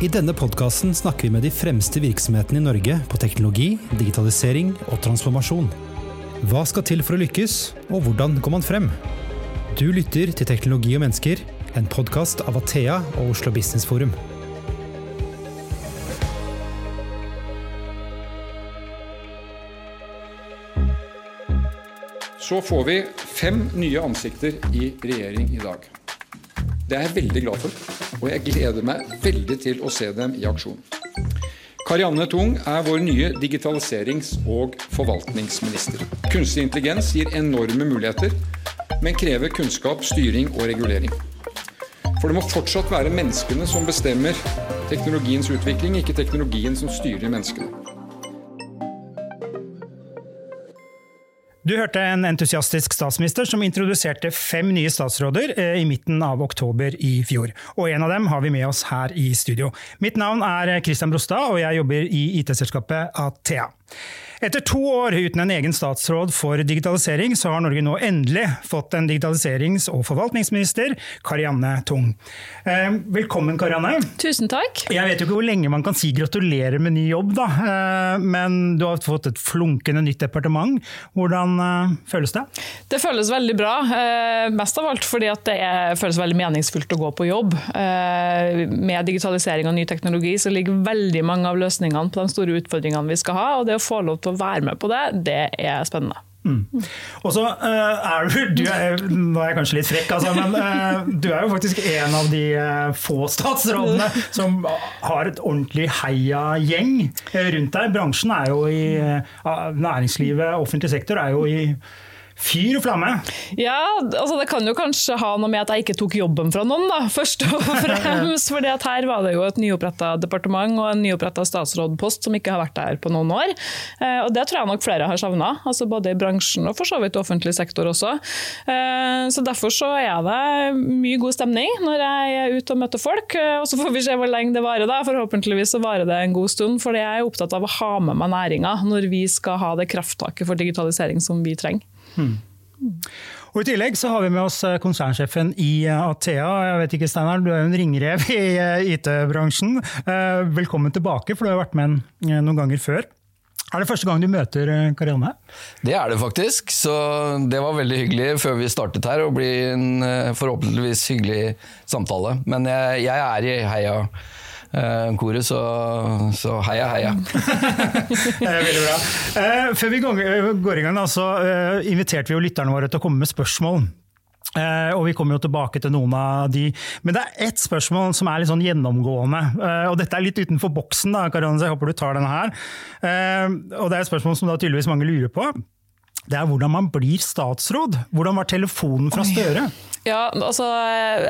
I denne podkasten snakker vi med de fremste virksomhetene i Norge på teknologi, digitalisering og transformasjon. Hva skal til for å lykkes, og hvordan går man frem? Du lytter til Teknologi og mennesker, en podkast av Athea og Oslo Business Forum. Så får vi fem nye ansikter i regjering i dag. Det er jeg veldig glad for, og jeg gleder meg veldig til å se dem i aksjon. Karianne Tung er vår nye digitaliserings- og forvaltningsminister. Kunstig intelligens gir enorme muligheter, men krever kunnskap, styring og regulering. For det må fortsatt være menneskene som bestemmer teknologiens utvikling, ikke teknologien som styrer menneskene. Du hørte en entusiastisk statsminister som introduserte fem nye statsråder eh, i midten av oktober i fjor. Og en av dem har vi med oss her i studio. Mitt navn er Christian Brostad, og jeg jobber i IT-selskapet Athea. Etter to år uten en egen statsråd for digitalisering, så har Norge nå endelig fått en digitaliserings- og forvaltningsminister, Karianne Tung. Eh, velkommen, Karianne. Tusen takk. Jeg vet jo ikke hvor lenge man kan si gratulerer med ny jobb, da. Eh, men du har fått et flunkende nytt departement. Hvordan eh, føles det? Det føles veldig bra. Mest av alt fordi det føles veldig meningsfullt å gå på jobb. Med digitalisering og ny teknologi så ligger veldig mange av løsningene på de store utfordringene vi skal ha. og det å få lov til å være med på det, det er spennende. Mm. Og så uh, er du, du er, Nå er jeg kanskje litt frekk, altså, men uh, du er jo faktisk en av de uh, få statsrådene som har et ordentlig heia-gjeng rundt deg. Bransjen er jo i Næringslivet, offentlig sektor er jo i Fyr og flamme! Ja, altså det kan jo kanskje ha noe med at jeg ikke tok jobben fra noen, da, først og fremst. fordi at her var det jo et nyoppretta departement og en nyoppretta statsrådpost som ikke har vært der på noen år. Eh, og det tror jeg nok flere har savna, altså både i bransjen og for så vidt offentlig sektor også. Eh, så derfor så er det mye god stemning når jeg er ute og møter folk. Eh, og så får vi se hvor lenge det varer, da. Forhåpentligvis så varer det en god stund. For jeg er opptatt av å ha med meg næringa når vi skal ha det krafttaket for digitalisering som vi trenger. Og I tillegg så har vi med oss eh, konsernsjefen i eh, Athea. Jeg vet ikke, Steinar, Du er jo en ringrev i eh, IT-bransjen. Velkommen tilbake, for du har vært med noen ganger før. Er det første gang du møter Karianne? Det er det faktisk. Så det var veldig hyggelig før vi startet her, å bli en forhåpentligvis hyggelig samtale. Men jeg, jeg er i heia uh, koret, så, så, heia, heia. veldig bra. Uh, før vi går, går i gang, da, så uh, inviterte vi jo lytterne våre til å komme med spørsmål. Uh, og Vi kommer jo tilbake til noen av de. Men det er ett spørsmål som er litt sånn gjennomgående. Uh, og Dette er litt utenfor boksen, da, Karin, så jeg håper du tar denne her. Uh, og Det er et spørsmål som da tydeligvis mange lurer på. Det er hvordan man blir statsråd. Hvordan var telefonen fra Støre? Ja, altså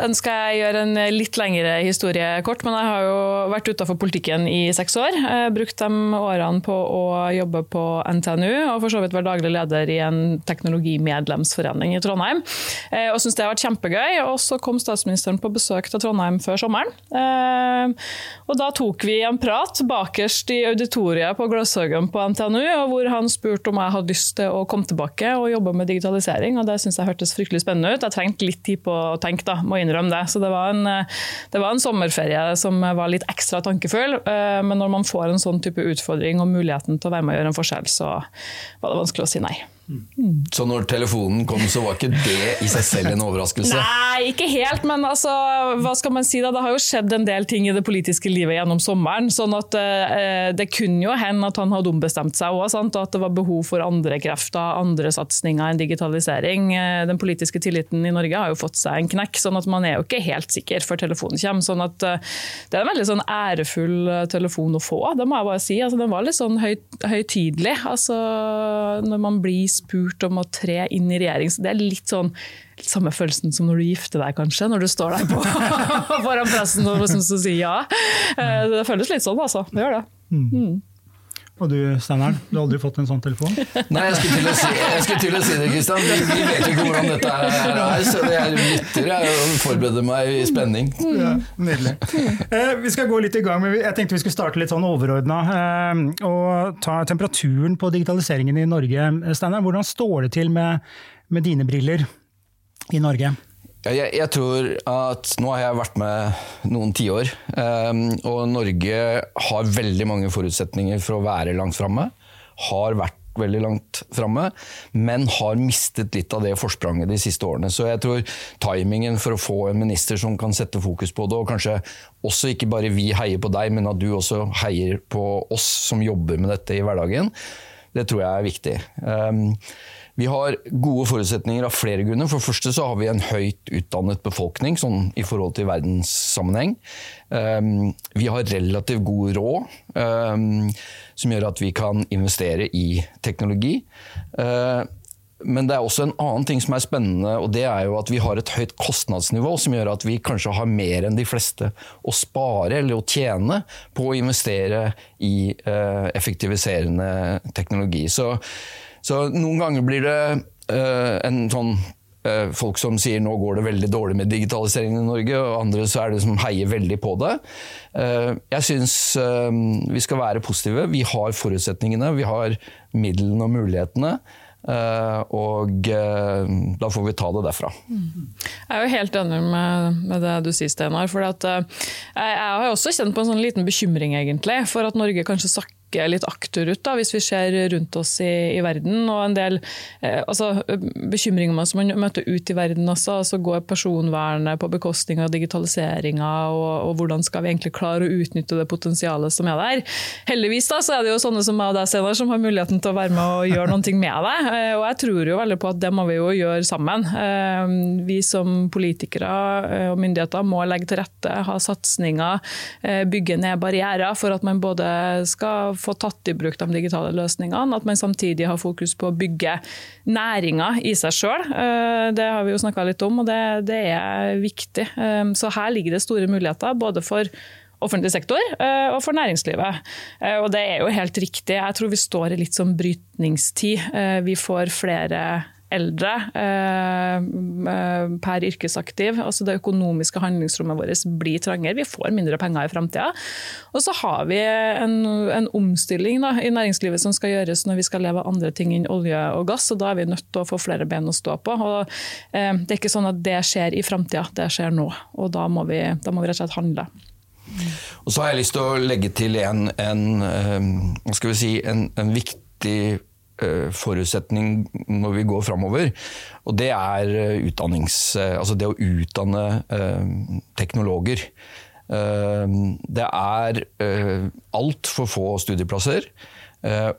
ønsker jeg gjøre en litt lengre historie kort, men jeg har jo vært utafor politikken i seks år. Brukt de årene på å jobbe på NTNU, og for så vidt være daglig leder i en teknologimedlemsforening i Trondheim. Eh, og syns det har vært kjempegøy. Og så kom statsministeren på besøk til Trondheim før sommeren. Eh, og da tok vi en prat bakerst i auditoriet på Gløshaugen på NTNU, hvor han spurte om jeg hadde lyst til å komme tilbake og jobbe med digitalisering, og det syns jeg hørtes fryktelig spennende ut. Jeg trengte litt tid på å tenke, da, må innrømme det. Så det var, en, eh, det var en sommerferie som var litt ekstra tankefull. Eh, men når man får en sånn type utfordring og muligheten til å være med og gjøre en forskjell, så var det vanskelig å si nei. Mm. Så når telefonen kom, så var ikke det i seg selv en overraskelse? Nei, ikke helt, men altså, hva skal man si da? Det har jo skjedd en del ting i det politiske livet gjennom sommeren. sånn at eh, Det kunne jo hende at han hadde ombestemt seg òg, og at det var behov for andre krefter, andre satsinger enn digitalisering. Eh, den politiske tilliten i Norge har jo fått seg en knekk, sånn at man er jo ikke helt sikker før telefonen kommer. sånn at eh, Det er en veldig sånn ærefull eh, telefon å få, det må jeg bare si. Altså, den var litt sånn høy, høytidelig. Altså, når man blir spurt om å tre inn i regjering. Så det er litt sånn samme følelsen som når du gifter deg, kanskje. Når du står der på, foran pressen og liksom sier ja. Eh, det føles litt sånn, altså. Det gjør det. Mm. Mm. Og du Steinar, du har aldri fått en sånn telefon? Nei, jeg skulle til å si, til å si det, Kristian. Vi, vi, vet ikke hvordan dette er, så jeg lytter og forbereder meg i spenning. Ja, Nydelig. Eh, vi skal gå litt i gang, men jeg tenkte vi skulle starte litt sånn overordna. Eh, og ta temperaturen på digitaliseringen i Norge. Steinar, hvordan står det til med, med dine briller i Norge? Jeg, jeg, tror at Nå har jeg vært med noen tiår, um, og Norge har veldig mange forutsetninger for å være langt framme. Har vært veldig langt framme, men har mistet litt av det forspranget de siste årene. Så jeg tror timingen for å få en minister som kan sette fokus på det, og kanskje også ikke bare vi heier på deg, men at du også heier på oss som jobber med dette i hverdagen, det tror jeg er viktig. Um, vi har gode forutsetninger av flere grunner. For det første så har vi en høyt utdannet befolkning sånn i forhold til verdenssammenheng. Um, vi har relativt god råd, um, som gjør at vi kan investere i teknologi. Uh, men det er også en annen ting som er spennende, og det er jo at vi har et høyt kostnadsnivå som gjør at vi kanskje har mer enn de fleste å spare eller å tjene på å investere i uh, effektiviserende teknologi. Så så noen ganger blir det uh, en sånn uh, folk som sier nå går det veldig dårlig med digitaliseringen i Norge, og andre så er det som heier veldig på det. Uh, jeg syns vi skal være positive. Vi har forutsetningene, vi har midlene og mulighetene. Uh, og uh, da får vi ta det derfra. Jeg er jo helt enig med, med det du sier, Steinar. For at, uh, jeg, jeg, har også kjent på en sånn liten bekymring egentlig, for at Norge kanskje sakker kikke litt akterut, da, hvis vi ser rundt oss i, i verden. Og en del eh, altså, bekymringer som man møter ut i verden også. altså Går personvernet på bekostning av digitaliseringa, og, og, hvordan skal vi egentlig klare å utnytte det potensialet som er der. Heldigvis da, så er det jo sånne som meg og deg, Steinar, som har muligheten til å være med og gjøre noe med det. Eh, og jeg tror jo veldig på at det må vi jo gjøre sammen. Eh, vi som politikere eh, og myndigheter må legge til rette, ha satsinger, bygge ned barrierer for at man både skal få tatt i bruk de digitale løsningene. At man samtidig har fokus på å bygge næringa i seg sjøl. Eh, det har vi jo snakka litt om, og det, det, er viktig. Eh, så her ligger det store muligheter, både for offentlig sektor eh, og for næringslivet. Og det er jo helt riktig. Jeg tror vi står i litt sånn brytningstid. Vi får flere eldre eh, eh, per yrkesaktiv. Altså det økonomiske handlingsrommet vårt blir trangere. Vi får mindre penger i framtida. Og så har vi en, en omstilling da, i næringslivet som skal gjøres når vi skal leve av andre ting enn olje og gass. og Da er vi nødt til å få flere ben å stå på. Og, eh, det er ikke sånn at det skjer i framtida, det skjer nå. Og da må, vi, da må vi rett og slett handle. Og så har jeg lyst til å legge til en, en, si, en, viktig forutsetning når vi går framover. Og det er eh, utdannings... Eh, altså det å utdanne teknologer. Det er altfor få studieplasser.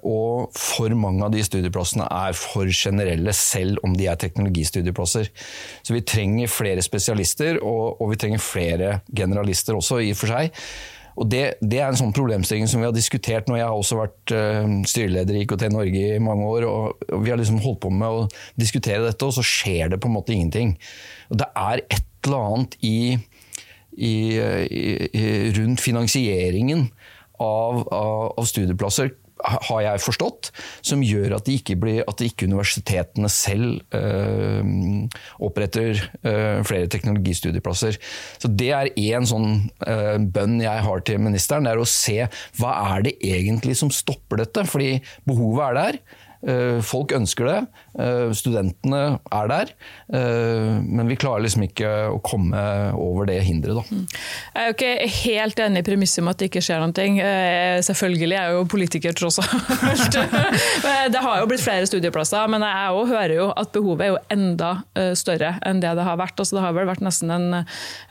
Og for mange av de studieplassene er for generelle, selv om de er teknologistudieplasser. Så vi trenger flere spesialister, og vi trenger flere generalister også, i og for seg. Og det, det, er en sånn problemstilling som vi har diskutert når jeg har også vært uh, styreleder i IKT Norge i mange år. Og, Vi har liksom holdt på med å diskutere dette, og så skjer det på en måte ingenting. Og Det er et eller annet i, i, i rundt finansieringen av, av, av studieplasser har jeg forstått, som gjør at, ikke, blir, at ikke universitetene selv øh, oppretter øh, flere teknologistudieplasser. Så Det er én sånn øh, bønn jeg har til ministeren, det er å se hva er det egentlig som stopper dette. Fordi behovet er der. Folk ønsker det. Eh, studentene er der, eh, men vi klarer liksom ikke å komme over det hinderet. Da. Mm. Jeg er jo ikke helt enig i premisset med at det ikke skjer noe. ting selvfølgelig er jeg jo politiker tross alt. det har jo blitt flere studieplasser, men jeg hører jo at behovet er jo enda større enn det det har vært. Altså, det har vel vært nesten en,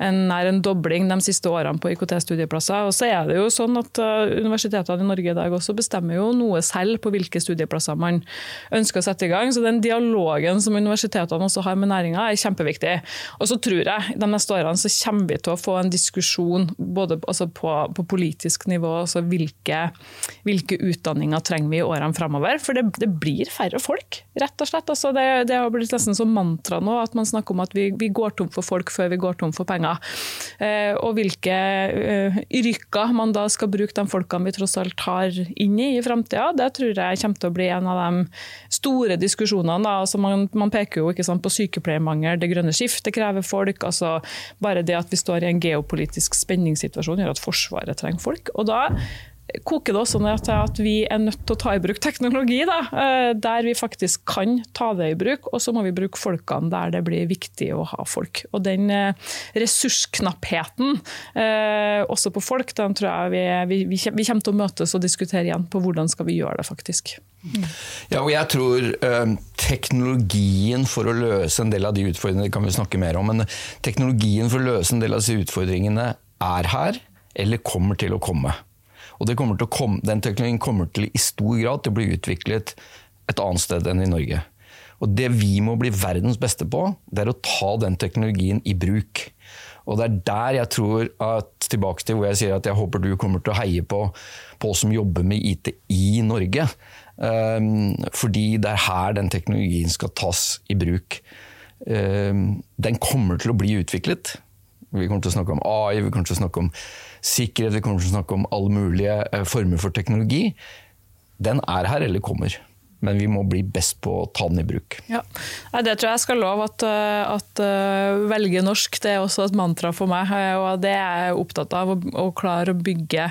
en, en dobling de siste årene på IKT-studieplasser. Og så er det jo sånn at Universitetene i Norge i dag også bestemmer jo noe selv på hvilke studieplasser man ønsker å sette i gang. så det den dialogen som universitetene også har med næringa, er kjempeviktig. Og så tror jeg de neste årene så kommer vi til å få en diskusjon både altså på, på, politisk nivå, altså hvilke, hvilke, utdanninger trenger vi i årene framover. For det, det, blir færre folk, rett og slett. Altså det, det, har blitt nesten som mantra nå at man snakker om at vi, vi, går tom for folk før vi går tom for penger. Eh, og hvilke eh, yrker man da skal bruke de folkene vi tross alt har inn i i framtida, det tror jeg kommer til å bli en av de store diskusjonene diskusjonene. Altså man, man, peker jo sant, på sykepleiermangel, det grønne skiftet krever folk. altså Bare det at vi står i en geopolitisk spenningssituasjon gjør at Forsvaret trenger folk. og da koker det også ned til at vi er nødt til å ta i bruk teknologi, da, eh, der vi faktisk kan ta det i bruk. Og så må vi bruke folkene der det blir viktig å ha folk. Og den eh, ressursknappheten, eh, også på folk, den tror jeg vi, vi, vi kommer til å møtes og diskutere igjen på hvordan skal vi gjøre det, faktisk. Ja, og jeg tror teknologien for å løse en del av de utfordringene kan vi snakke mer om, men teknologien for å løse en del av disse utfordringene er her, eller kommer til å komme. Og komme, Den teknologien kommer til i stor grad til å bli utviklet et annet sted enn i Norge. Og Det vi må bli verdens beste på, det er å ta den teknologien i bruk. Og Det er der jeg tror at tilbake til hvor jeg sier at jeg håper du kommer til å heie på, på oss som jobber med IT i Norge. Um, fordi det er her den teknologien skal tas i bruk. Um, den kommer til å bli utviklet. Vi kommer til å snakke om AI, vi kommer til å snakke om sikkerhet, vi kommer til å snakke om alle mulige eh, former for teknologi. Den er her eller kommer. Men vi må bli best på å ta den i bruk. Ja, Det tror jeg skal love. At, eh, at uh, velge norsk det er også et mantra for meg. Og det er jeg opptatt av. Å, å klare å bygge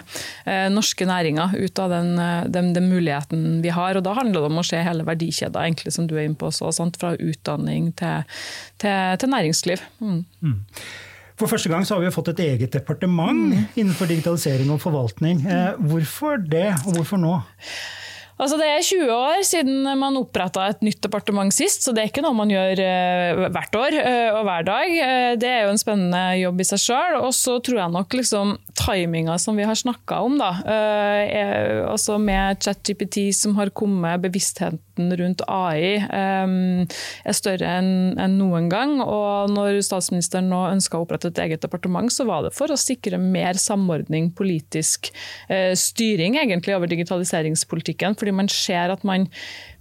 norske næringer ut av den, den, den, muligheten vi har. Og da handler det om å se hele verdikjeda, egentlig, som du er inne på også. Sant? Fra utdanning til, til, til næringsliv. Mm. Mm. For første gang så har vi fått et eget departement mm. innenfor digitalisering og forvaltning. Eh, hvorfor det, og hvorfor nå? Altså Det er 20 år siden man oppretta et nytt departement sist, så det er ikke noe man gjør uh, hvert år uh, og hver dag. Uh, det er jo en spennende jobb i seg sjøl. Og så tror jeg nok liksom timinga som vi har snakka om, da, altså med ChatGPT som har kommet, bevisstheten rundt AI er større enn en noen gang. Og når statsministeren nå ønska å opprette et eget departement, så var det for å sikre mer samordning, politisk styring egentlig over digitaliseringspolitikken. fordi fordi man ser at man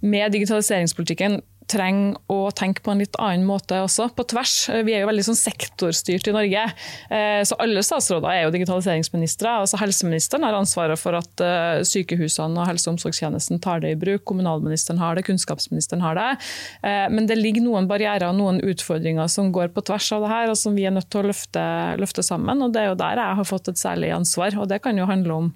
med digitaliseringspolitikken trenger å tenke på en litt annen måte også, på tvers. Vi er jo veldig sånn sektorstyrt i Norge. Eh, så alle statsråder er jo digitaliseringsministre. Altså helseministeren har ansvaret for at eh, sykehusene og helse- og omsorgstjenesten tar det i bruk. Kommunalministeren har det, kunnskapsministeren har det. Eh, men det ligger noen barrierer og noen utfordringer som går på tvers av det her, og som vi er nødt til å løfte, løfte sammen. Og det er jo der jeg har fått et særlig ansvar. Og det kan jo handle om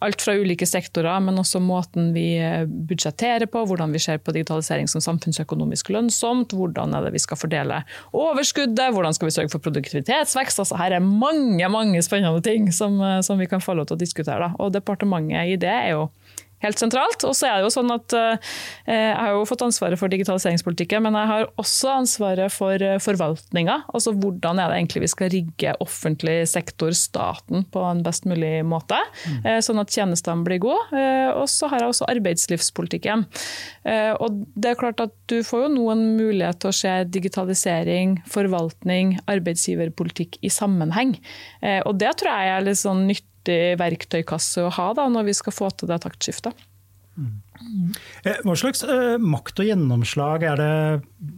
alt fra ulike sektorer, men også måten vi eh, budsjetterer på, hvordan vi ser på digitalisering som samfunnsøkonomisk lønnsomt, hvordan er det vi skal fordele overskuddet, hvordan skal vi sørge for produktivitetsvekst. Altså, her er mange mange spennende ting som, eh, som vi kan få lov til å diskutere. Da. Og Departementet i det er jo helt sentralt. Og så er det jo sånn at eh, Jeg har jo fått ansvaret for digitaliseringspolitikken, men jeg har også ansvaret for eh, forvaltninga. Altså hvordan er det egentlig vi skal rigge offentlig sektor, staten, på en best mulig måte. Mm. Sånn at tjenestene blir gode. Og så har jeg også arbeidslivspolitikken. Og det er klart at du får jo nå en mulighet til å se digitalisering, forvaltning, arbeidsgiverpolitikk i sammenheng. Og det tror jeg er litt sånn nytt nyttig verktøykasse å ha da, når vi skal få til det taktskiftet. Mm. Hva slags uh, makt og gjennomslag er det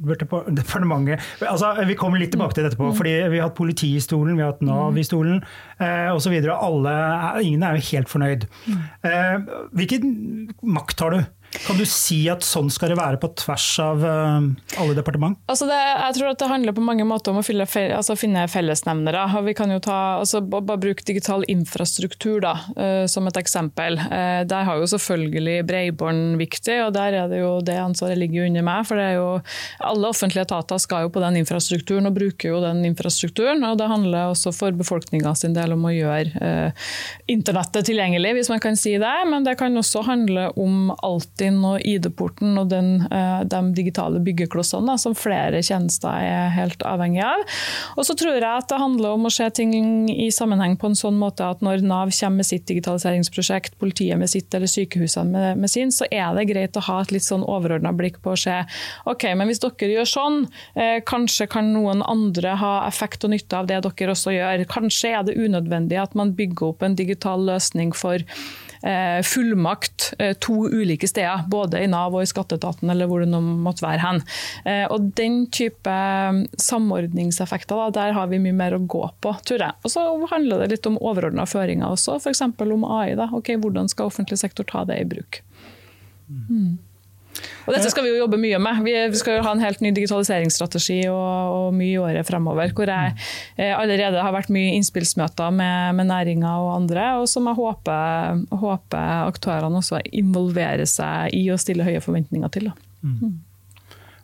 departementet altså, Vi kommer litt tilbake til dette på, mm. fordi vi har hatt politi i stolen, vi har hatt Nav i stolen uh, osv. Ingen er jo helt fornøyd. Uh, hvilken makt har du? Kan du si at sånn skal det være på tvers av uh, alle departement? Altså det, jeg tror at det handler på mange måter om å fylle, altså finne fellesnevnere. Vi kan jo ta, altså bare bruke digital infrastruktur da, uh, som et eksempel. Uh, der har jo selvfølgelig bredbånd viktig, og der er det jo det ansvaret ligger under meg. for det er jo Alle offentlige etater skal jo på den infrastrukturen og bruker jo den infrastrukturen. og Det handler også for befolkninga sin del om å gjøre internettet tilgjengelig, hvis man kan si det. Men det kan også handle om alltid Altinn og ID-porten og den, eh, de digitale byggeklossene som flere tjenester er helt avhengig av. Og så tror jeg at det handler om å se ting i sammenheng på en sånn måte at når Nav kommer med sitt digitaliseringsprosjekt, politiet med sitt eller sykehusene med, med sin, så er det greit å ha et litt sånn overordna blikk på å se ok, men hvis dere gjør sånn, eh, kanskje kan noen andre ha effekt og nytte av det dere også gjør. Kanskje er det unødvendig at man bygger opp en digital løsning for fullmakt eh, to ulike steder, både i Nav og i skatteetaten eller hvor det nå måtte være hen. Eh, og Den type samordningseffekter, da, der har vi mye mer å gå på, tror jeg. Og Så handler det litt om overordna føringer også, f.eks. om AI. Da. Ok, Hvordan skal offentlig sektor ta det i bruk? Mm. Og dette skal vi jo jobbe mye med. Vi skal jo ha en helt ny digitaliseringsstrategi og, og mye i året fremover. Hvor jeg eh, allerede har vært mye innspillsmøter med, med næringa og andre, og som jeg håper, håper, aktørene også involverer seg i og stiller høye forventninger til. Mm.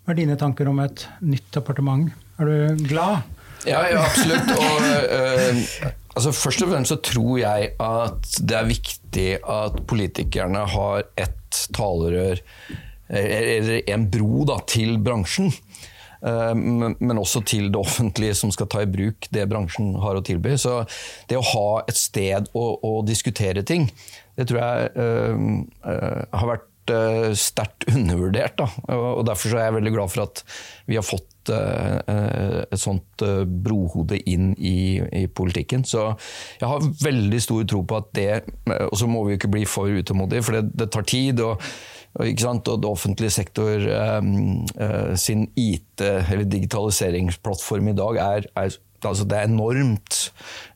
Hva er dine tanker om et nytt departement? Er du glad? Ja, ja absolutt. Og, øh, altså, først og fremst så tror jeg at det er viktig at politikerne har ett talerør eller en bro da, til bransjen. Eh, men også til det offentlige som skal ta i bruk det bransjen har å tilby. Så det å ha et sted å, å diskutere ting, det tror jeg uh, har vært uh, sterkt undervurdert. Da. Og Derfor er jeg veldig glad for at vi har fått uh, et sånt brohode inn i, i, politikken. Så jeg har veldig stor tro på at det Og så må vi jo ikke bli for utålmodige, for det, det tar tid. og og offentlige sektor um, uh, sin IT- eller digitaliseringsplattform i dag er, er altså det er enormt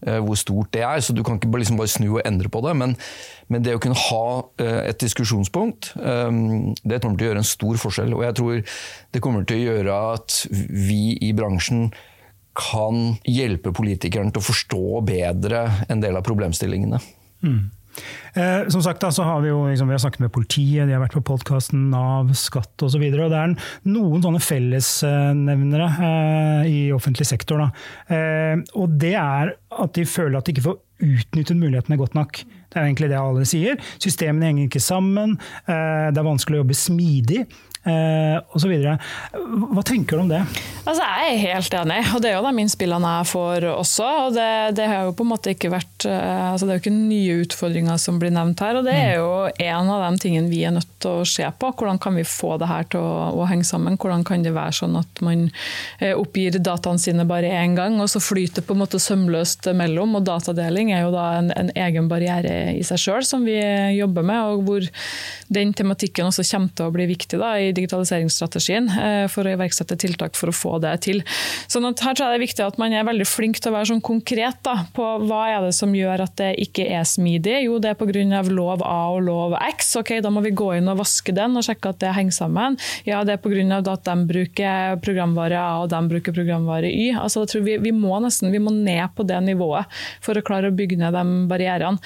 uh, hvor stort det er, så du kan ikke liksom bare snu og endre på det. Men, men det å kunne ha uh, et diskusjonspunkt, um, det kommer til å gjøre en stor forskjell. Og jeg tror det kommer til å gjøre at vi i bransjen kan hjelpe politikerne til å forstå bedre en del av problemstillingene. Mm. Eh, som sagt da, så har Vi jo liksom, vi har snakket med politiet, de har vært på podkasten Nav, skatt osv. Det er noen sånne fellesnevnere eh, i offentlig sektor. Eh, og det er at de føler at de ikke får utnyttet mulighetene godt nok. Det er egentlig det alle sier. Systemene henger ikke sammen. Eh, det er vanskelig å jobbe smidig eh, osv. Hva tenker du om det? Altså, jeg er helt enig, og det er jo de innspillene jeg får også. og det, det, har jo på en måte ikke vært, eh, altså det er jo ikke nye utfordringer som blir nevnt her. og Det er jo en av de tingene vi er nødt til å se på. Hvordan kan vi få det her til å, å henge sammen? Hvordan kan det være sånn at man eh, oppgir dataene sine bare én gang, og så flyter på en måte sømløst mellom? og Datadeling er jo da en, en egen barriere i seg sjøl som vi jobber med, og hvor den tematikken også kommer til å bli viktig da, i digitaliseringsstrategien eh, for å iverksette tiltak for å få det til. Sånn at her tror jeg det er viktig at man er veldig flink til å være sånn konkret da, på hva er det som gjør at det ikke er smidig. Jo, det er pga. lov A og lov X. Ok, Da må vi gå inn og vaske den og sjekke at det henger sammen. Ja, det er pga. at de bruker programvare A og de bruker programvare Y. Altså, jeg tror vi, vi, må nesten vi må ned på det nivået for å klare å bygge ned de barrierene.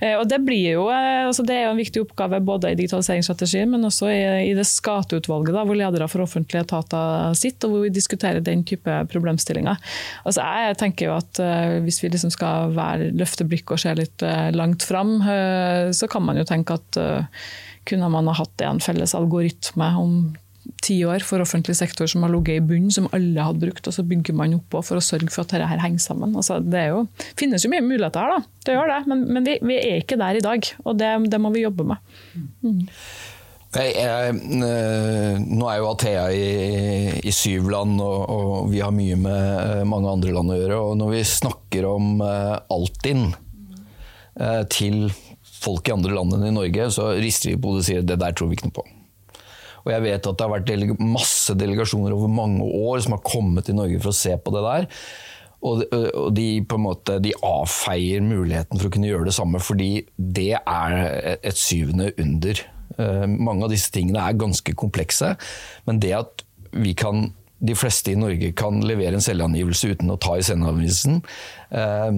Eh, og Det blir jo, eh, altså det er jo en viktig oppgave både i digitaliseringsstrategien, men også i, i det skatteutvalget, da, hvor ledere for offentlige etater sitter, og hvor vi diskuterer den type problemstillinger. Altså jeg tenker jo at uh, Hvis vi liksom skal være, løfte blikket og se litt uh, langt fram, uh, så kan man jo tenke at kunne man ha hatt en felles algoritme om ti år for offentlig sektor som har ligget i bunnen, som alle hadde brukt, og så bygger man oppå for å sørge for at dette her henger sammen. Altså, det jo, finnes jo mye muligheter her, da. det gjør det, men, men vi, vi, er ikke der i dag. Og det, det må vi jobbe med. Mm. Jeg, jeg, eh, nå er jo Athea i, i syv land, og, og, vi har mye med eh, mange andre land å gjøre. og Når vi snakker om uh, Altinn til folk i andre land enn i Norge, så rister vi på hodet og sier det der tror vi ikke noe på. Og jeg vet at det har vært delega masse delegasjoner over mange år som har kommet til Norge for å se på det der. Og de, på en måte, de avfeier muligheten for å kunne gjøre det samme, fordi det er et syvende under Eh, mange av disse tingene er ganske komplekse, men det at vi kan de fleste i Norge kan levere en selvangivelse uten å ta i selvangivelsen. Eh,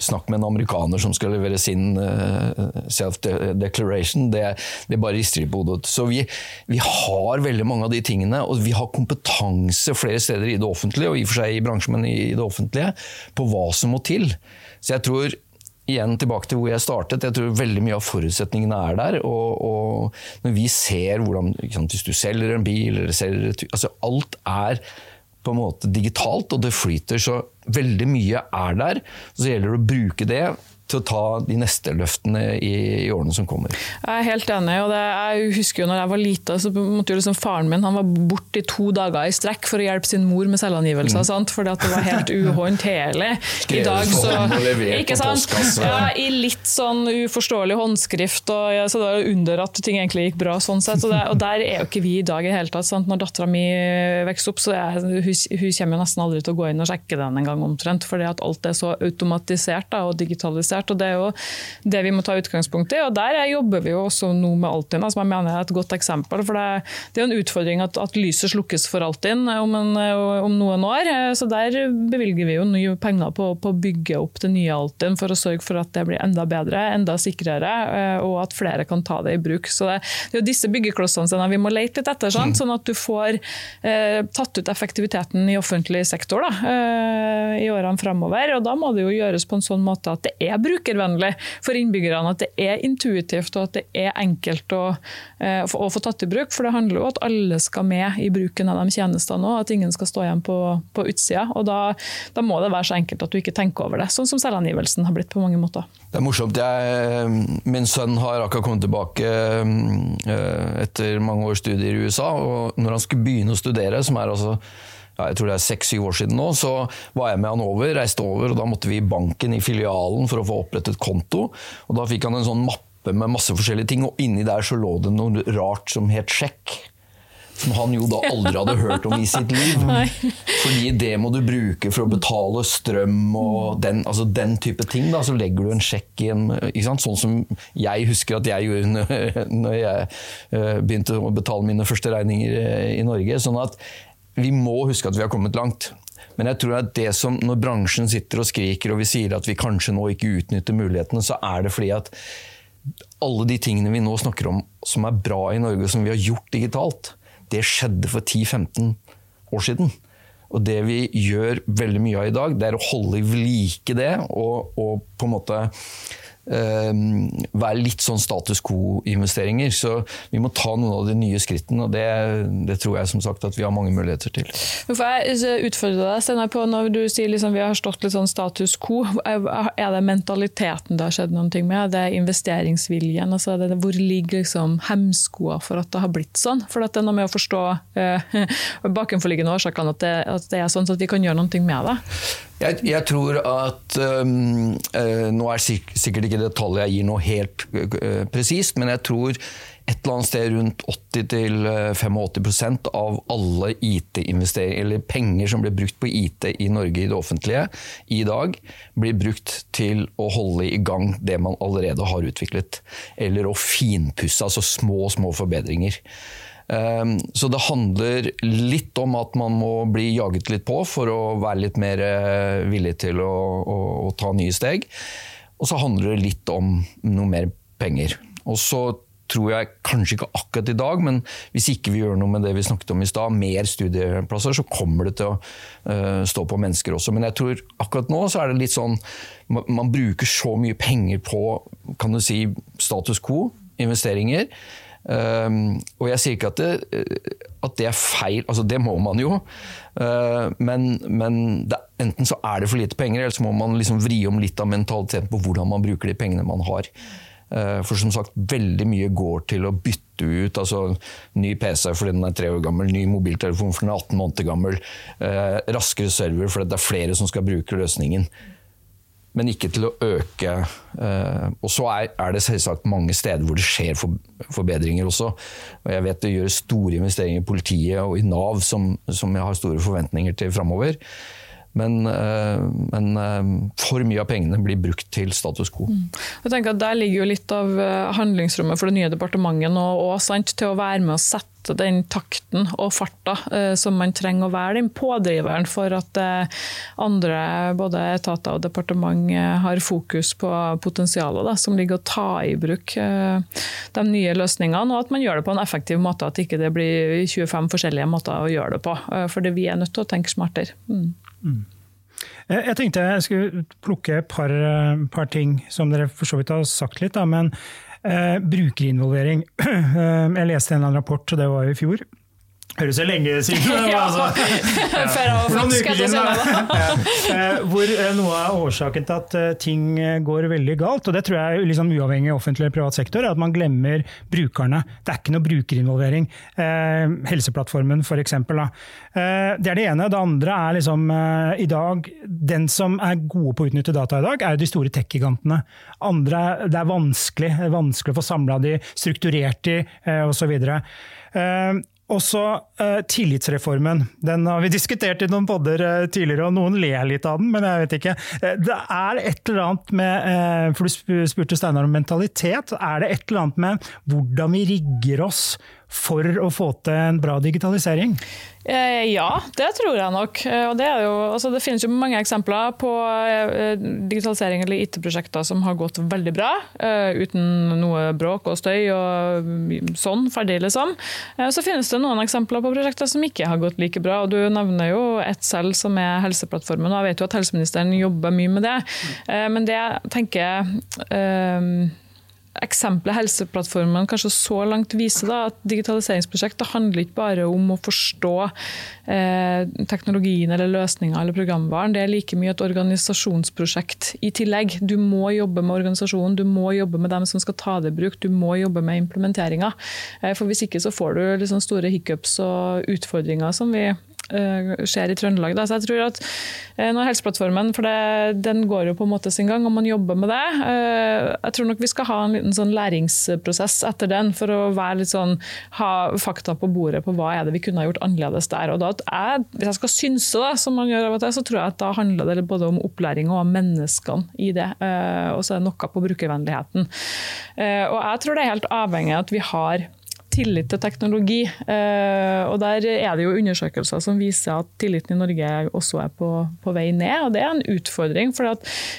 snakk med en amerikaner som skal levere sin eh, self-declaration. Det, det, bare rister i på hodet. Så vi, vi, har veldig mange av de tingene, og vi har kompetanse flere steder i det offentlige, og i og for seg i bransjen, men i det offentlige, på hva som må til. Så jeg tror igjen tilbake til hvor jeg startet. Jeg tror veldig mye av forutsetningene er der. Og, og når vi ser hvordan sant, Hvis du selger en bil eller selger altså Alt er på en måte digitalt, og det flyter. Så veldig mye er der. Så gjelder det å bruke det til å ta de neste løftene i, i, årene som kommer. Jeg er helt enig. og det, Jeg husker jo når jeg var lita, så måtte jo liksom faren min han var borte i to dager i strekk for å hjelpe sin mor med selvangivelser. Mm. Fordi at det var helt uhåndterlig. I dag så ikke sant? Ja, I litt sånn uforståelig håndskrift. og ja, så Det var under at ting egentlig gikk bra. sånn sett, og, det, og Der er jo ikke vi i dag i det hele tatt. Sant? Når dattera mi vokser opp, så er, hun, hun kommer nesten aldri til å gå inn og sjekke den en gang omtrent. fordi at alt er så automatisert da, og digitalisert komplisert. og Det er jo det vi må ta utgangspunkt i. og Der jobber vi jo også nå med Altinn, som jeg mener er et godt eksempel. for Det, det er en utfordring at, at lyset slukkes for Altinn om, en, om, noen år. så Der bevilger vi jo nye penger på, på å bygge opp det nye Altinn for å sørge for at det blir enda bedre, enda sikrere, og at flere kan ta det i bruk. Så Det, det er jo disse byggeklossene vi må lete litt etter, sånn, sånn at du får eh, tatt ut effektiviteten i offentlig sektor da, eh, i årene framover. Og da må det jo gjøres på en sånn måte at det er brukervennlig for innbyggerne. At det er intuitivt og at det er enkelt å, eh, å få tatt i bruk. For det handler jo om at alle skal med i bruken av de tjenestene òg, at ingen skal stå igjen på, på utsida. Og da, da, må det være så enkelt at du ikke tenker over det, sånn som selvangivelsen har blitt på mange måter. Det er morsomt. Jeg, min sønn har akkurat kommet tilbake eh, etter mange års studier i USA. og Når han skulle begynne å studere, som er altså ja, jeg tror det er seks-syv år siden nå, så var jeg med han over, reiste over, og da måtte vi i banken i filialen for å få opprettet konto. og Da fikk han en sånn mappe med masse forskjellige ting, og inni der så lå det noe rart som het sjekk som han jo da aldri hadde hørt om i sitt liv. Fordi det må du bruke for å betale strøm og den, altså den type ting. Da. Så legger du en sjekk i en Sånn som jeg husker at jeg gjorde når jeg eh, begynte å betale mine første regninger eh, i Norge. Sånn at vi må huske at vi har kommet langt. Men jeg tror at det som, når bransjen sitter og skriker og vi sier at vi kanskje nå ikke utnytter mulighetene, så er det fordi at alle de tingene vi nå snakker om som er bra i Norge, som vi har gjort digitalt, det skjedde for 10-15 år siden. Og det vi gjør veldig mye av i dag, det er å holde i like det og, og på en måte være litt sånn status quo-investeringer. Så vi må ta noen av de nye skrittene, og det, det, tror jeg som sagt at vi har mange muligheter til. Hvorfor jeg utfordrer deg Steiner, på når du sier liksom vi har stått litt sånn status quo. Er det mentaliteten det har skjedd noen ting med? Det er investeringsviljen? Altså det, hvor ligger liksom hemskoa for at det har blitt sånn? For det er noe med å forstå uh, bakenforliggende årsakene at, at det, er sånn, så at vi kan gjøre noe med det. Jeg, jeg tror at um, uh, Nå er sikkert ikke det tallet jeg gir noe helt uh, presist, men jeg tror et eller annet sted rundt 80-85% av alle IT-investeringer, eller penger som blir brukt på IT i Norge i det offentlige i dag, blir brukt til å holde i gang det man allerede har utviklet. Eller å finpusse, altså små, små forbedringer. Ehm, så det handler litt om at man må bli jaget litt på for å være litt mer eh, villig til å, å, å ta nye steg. Og så handler det litt om noe mer penger. Og så tror jeg kanskje ikke akkurat i dag, men hvis ikke vi gjør noe med det vi snakket om i stad, mer studieplasser, så kommer det til å uh, stå på mennesker også. Men jeg tror akkurat nå så er det litt sånn man bruker så mye penger på kan du si, status quo, investeringer. Um, og jeg sier ikke at det, at det, er feil, altså det må man jo. Uh, men, men det, enten så er det for lite penger, eller så må man liksom vri om litt av mentaliteten på hvordan man bruker de pengene man har. Uh, for som sagt, veldig mye går til å bytte ut altså ny PC fordi den er tre år gammel, ny mobiltelefon fordi den er 18 måneder gammel, Eh, raskere server fordi det er flere som skal bruke løsningen men ikke til å øke. Eh, og så er det selvsagt mange steder hvor det skjer forbedringer også. Og jeg vet det gjøres store investeringer i politiet og i Nav som, som jeg har store forventninger til framover. Men, eh, men, eh, for mye av pengene blir brukt til status quo. Mm. Jeg tenker at Der ligger jo litt av eh, handlingsrommet for det nye departementet nå, og, til å være med å sette den takten og farta som man trenger å være den pådriveren for at andre både etater og departement har fokus på potensialet da, som ligger å ta i bruk de nye løsningene, og at man gjør det på en effektiv måte. At ikke det blir 25 forskjellige måter å gjøre det på. For vi er nødt til å tenke smartere. Mm. Mm. Jeg tenkte jeg skulle plukke et par, eh, par, ting som dere for så vidt har sagt litt. Da, men eh, brukerinvolvering. Eh, jeg leste en rapport, og det var jo i fjor, Høres jo lenge siden ut. Altså, eh, hvor eh, noe av årsaken til at eh, ting går veldig galt, og det tror jeg liksom uavhengig av offentlig eller privat sektor, er at man glemmer brukerne. Det er ikke noe brukerinvolvering. Helseplattformen for f.eks. Det er det ene. Det andre er liksom i dag Den som er gode på å utnytte data i dag, er jo de store tech-gigantene. Andre, det er vanskelig, vanskelig å få samla de, strukturert de osv. Også uh, tillitsreformen. Den har vi diskutert i noen podder uh, tidligere, og noen ler litt av den, men jeg vet ikke. Uh, det er et eller annet med For du spurte Steinar om mentalitet. Er det et eller annet med hvordan vi rigger oss for å få til en bra digitalisering? Eh, ja, det tror jeg nok. Eh, det, jo, altså det, finnes jo mange eksempler på eh, digitalisering eller IT-prosjekter som har gått veldig bra, uten noe bråk og støy og sånn, ferdig liksom. Så finnes det noen eksempler på prosjekter som ikke har gått like bra. og Du nevner jo ett selv, som er Helseplattformen. og Jeg vet jo at helseministeren jobber mye med det. Men det jeg tenker eksempelet Helseplattformen kanskje så langt viser, da, at digitaliseringsprosjekt handler ikke bare om å forstå eh, teknologien eller løsninga eller programvaren. Det er like mye et organisasjonsprosjekt i tillegg. Du må jobbe med organisasjonen, du må jobbe med dem som skal ta det i bruk, du må jobbe med implementeringa. Eh, for Hvis ikke så får du liksom store hiccups og utfordringer som vi skjer i Trøndelag. Da. Så jeg tror at uh, når Helseplattformen, for det, den går jo på en måte sin gang, og man jobber med det. Uh, jeg tror nok vi skal ha en liten sånn læringsprosess etter den, for å være litt sånn, ha fakta på bordet på hva er det vi kunne ha gjort annerledes der. og da jeg, Hvis jeg skal synse, det, som man gjør av og til, så tror jeg at da handler det både om opplæring og om menneskene i det. og så er det noe på brukervennligheten. og jeg tror det er helt avhengig av at vi har tillit til teknologi. Eh, og Der er det jo undersøkelser som viser at tilliten i Norge også er på, på vei ned. og Det er en utfordring. for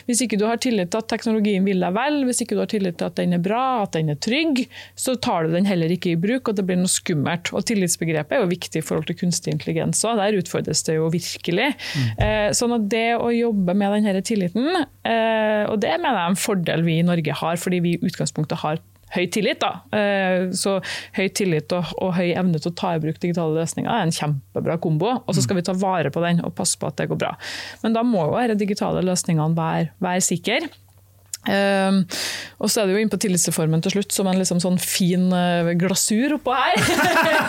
Hvis ikke du har tillit til at teknologien vil deg vel, hvis ikke du har tillit til at den er bra, at den er trygg, så tar du den heller ikke i bruk, og det blir noe skummelt. Og Tillitsbegrepet er jo viktig i forhold til kunstig intelligens òg. Der utfordres det jo virkelig. Mm. Sånn at det å jobbe med denne tilliten, eh, og det mener jeg er en fordel vi i Norge har, fordi vi i utgangspunktet har høy tillit. Da. Eh, så høy tillit og, og, høy evne til å ta i bruk digitale løsninger er en kjempebra kombo. Og så skal vi ta vare på den og passe på at det går bra. Men da må jo disse digitale løsningene være, være sikre. Um, og så er det jo inn på tillitsreformen til slutt, som en liksom sånn fin uh, glasur oppå her.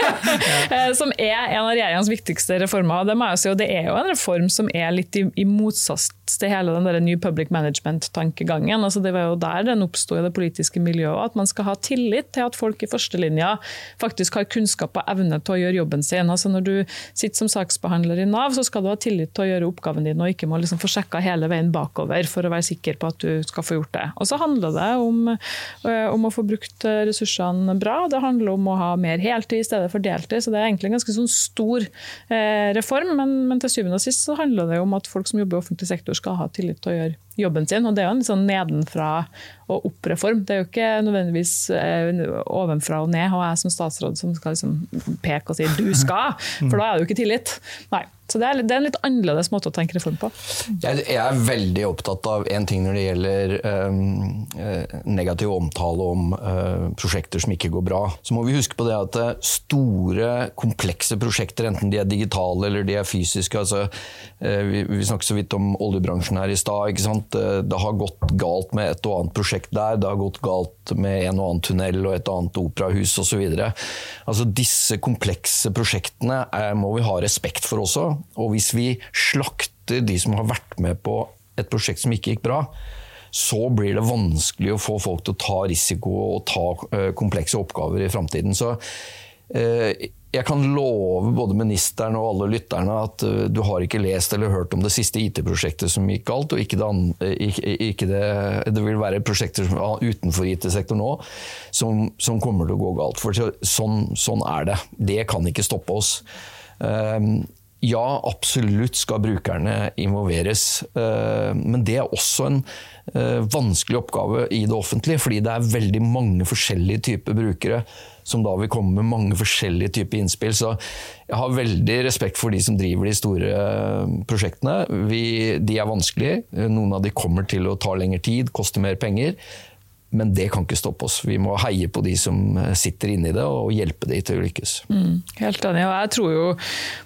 uh, som er en av regjeringens viktigste reformer. Det, si, og det er jo en reform som er litt i, i motsats til hele den der New Public Management-tankegangen. Altså, det var jo der den oppsto i det politiske miljøet. At man skal ha tillit til at folk i førstelinja faktisk har kunnskap og evne til å gjøre jobben sin. Altså, når du sitter som saksbehandler i Nav, så skal du ha tillit til å gjøre oppgaven din, og ikke må liksom få sjekka hele veien bakover for å være sikker på at du skal få gjort gjort det. Og så handler det om, eh, om, å få brukt ressursene bra. Det handler om å ha mer heltid i stedet for deltid. Så det er egentlig en ganske sånn stor eh, reform, men, men, til syvende og sist så handler det om at folk som jobber i offentlig sektor skal ha tillit til å gjøre jobben sin. Og det er jo en sånn nedenfra og opp-reform. Det er jo ikke nødvendigvis eh, ovenfra og ned, og jeg som statsråd som skal liksom peke og si 'du skal', for da er det jo ikke tillit. Nei. Så det er, det er, en litt annerledes måte å tenke reform på. Jeg, jeg er veldig opptatt av en ting når det gjelder um, negativ omtale om uh, prosjekter som ikke går bra. Så må vi huske på det at store, komplekse prosjekter, enten de er digitale eller de er fysiske altså, uh, vi, vi snakket så vidt om oljebransjen her i stad. Det har gått galt med et og annet prosjekt der. Det har gått galt med en og annen tunnel og et annet operahus osv. Altså, disse komplekse prosjektene er, må vi ha respekt for også. Og hvis vi slakter de som har vært med på et prosjekt som ikke gikk bra, så blir det vanskelig å få folk til å ta risiko og ta eh, komplekse oppgaver i framtiden. Eh, jeg kan love både ministeren og alle lytterne at eh, du har ikke lest eller hørt om det siste IT-prosjektet som gikk galt, og ikke det, ikke det, det vil være prosjekter utenfor IT-sektoren nå som, som, kommer til å gå galt. For sånn, sånn er det. Det kan ikke stoppe oss. Ja, absolutt skal brukerne involveres. Eh, men det er også en eh, vanskelig oppgave i det offentlige, fordi det er veldig mange forskjellige typer brukere som da vil komme med mange forskjellige typer innspill. Så jeg har veldig respekt for de som driver de store eh, prosjektene. Vi, de er vanskelige. Noen av de kommer til å ta lengre tid, koste mer penger. Men det kan ikke stoppe oss. Vi må heie på de som sitter inne i det, og hjelpe de til å lykkes. Mm, helt enig. og jeg tror jo,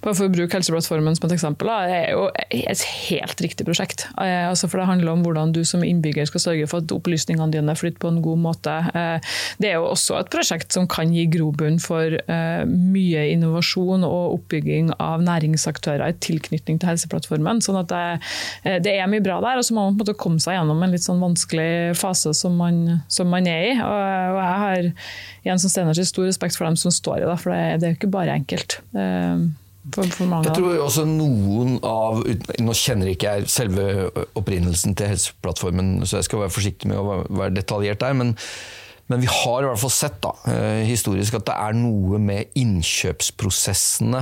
bare For å bruke Helseplattformen som et eksempel, det er jo et helt riktig prosjekt. Eh, altså for Det handler om hvordan du som innbygger skal sørge for at opplysningene dine flytter på en god måte. Eh, det er jo også et prosjekt som kan gi grobunn for eh, mye innovasjon og oppbygging av næringsaktører i tilknytning til Helseplattformen. sånn at det, det er mye bra der, og så må man på en måte komme seg gjennom en litt sånn vanskelig fase som man som man er i. Og, og jeg har igjen som Steinar stor respekt for dem som står i det, for det, det er jo ikke bare enkelt. For, for jeg tror også noen av Nå kjenner ikke jeg selve opprinnelsen til Helseplattformen, så jeg skal være forsiktig med å være detaljert der. men men vi har i hvert fall sett da, historisk at det er noe med innkjøpsprosessene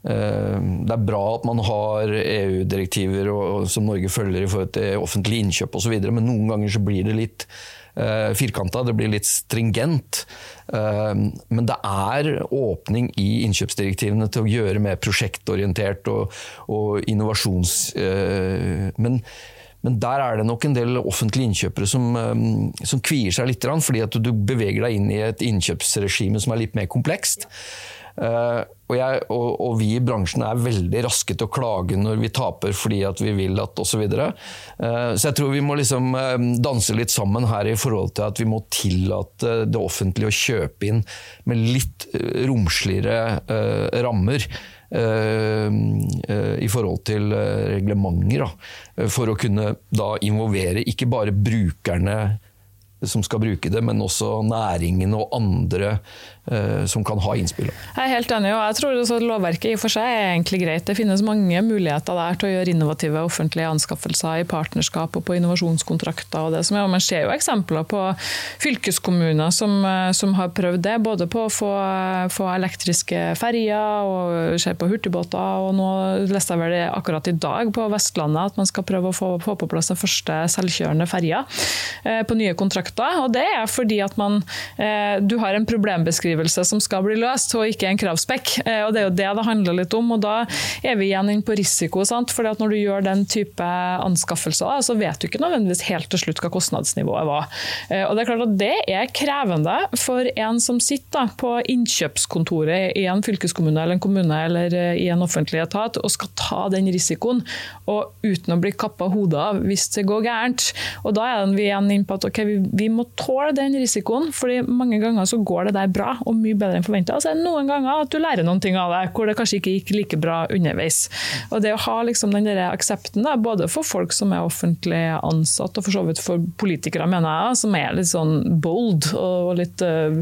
Eh, det er bra at man har EU-direktiver som Norge følger i forhold til offentlige innkjøp osv., men noen ganger så blir det litt uh, firkanta, det blir litt stringent. Uh, men det er åpning i innkjøpsdirektivene til å gjøre mer prosjektorientert og, og innovasjons... Uh, men, men der er det nok en del offentlige innkjøpere som, som kvier seg litt, fordi at du beveger deg inn i et innkjøpsregime som er litt mer komplekst. Uh, og, jeg, og, og, vi i bransjen er veldig raske til å klage når vi taper fordi at vi vil at osv. Så, videre. uh, så jeg tror vi må liksom uh, danse litt sammen her i forhold til at vi må tillate det offentlige å kjøpe inn med litt romsligere rammer. I forhold til reglementer, da, for å kunne da involvere ikke bare brukerne som skal bruke det, men også næringen og andre eh, som kan ha innspill. Jeg er helt enig, og jeg tror lovverket i og for seg er egentlig greit. Det finnes mange muligheter der til å gjøre innovative offentlige anskaffelser i partnerskap og på innovasjonskontrakter. og det som er. Man ser jo eksempler på fylkeskommuner som, eh, som har prøvd det, både på å få, få elektriske ferjer og ser på hurtigbåter. og Nå leste jeg vel det akkurat i dag på Vestlandet at man skal prøve å få, få på plass den første selvkjørende ferja eh, på nye kontrakter og Det er fordi at man, eh, du har en problembeskrivelse som skal bli løst, og ikke en kravspekk. Eh, og Det er jo det det handler litt om. og Da er vi igjen inn på risiko. Sant? Når du gjør den type anskaffelser, så vet du ikke nødvendigvis helt til slutt hva kostnadsnivået var. Eh, og Det er klart at det er krevende for en som sitter på innkjøpskontoret i en fylkeskommune eller en kommune eller i en offentlig etat og skal ta den risikoen, og uten å bli kappa hodet av hvis det går gærent. Og Da er vi igjen inn på at okay, vi, vi må tåle den risikoen, fordi mange ganger så går det der bra, og mye bedre enn forventa. Og så er det noen ganger at du lærer noen ting av det, hvor det kanskje ikke gikk like bra underveis. Og det å ha liksom den der aksepten, da, både for folk som er offentlig ansatt, og for så vidt for politikere, mener jeg, som er litt sånn bold og litt, eh,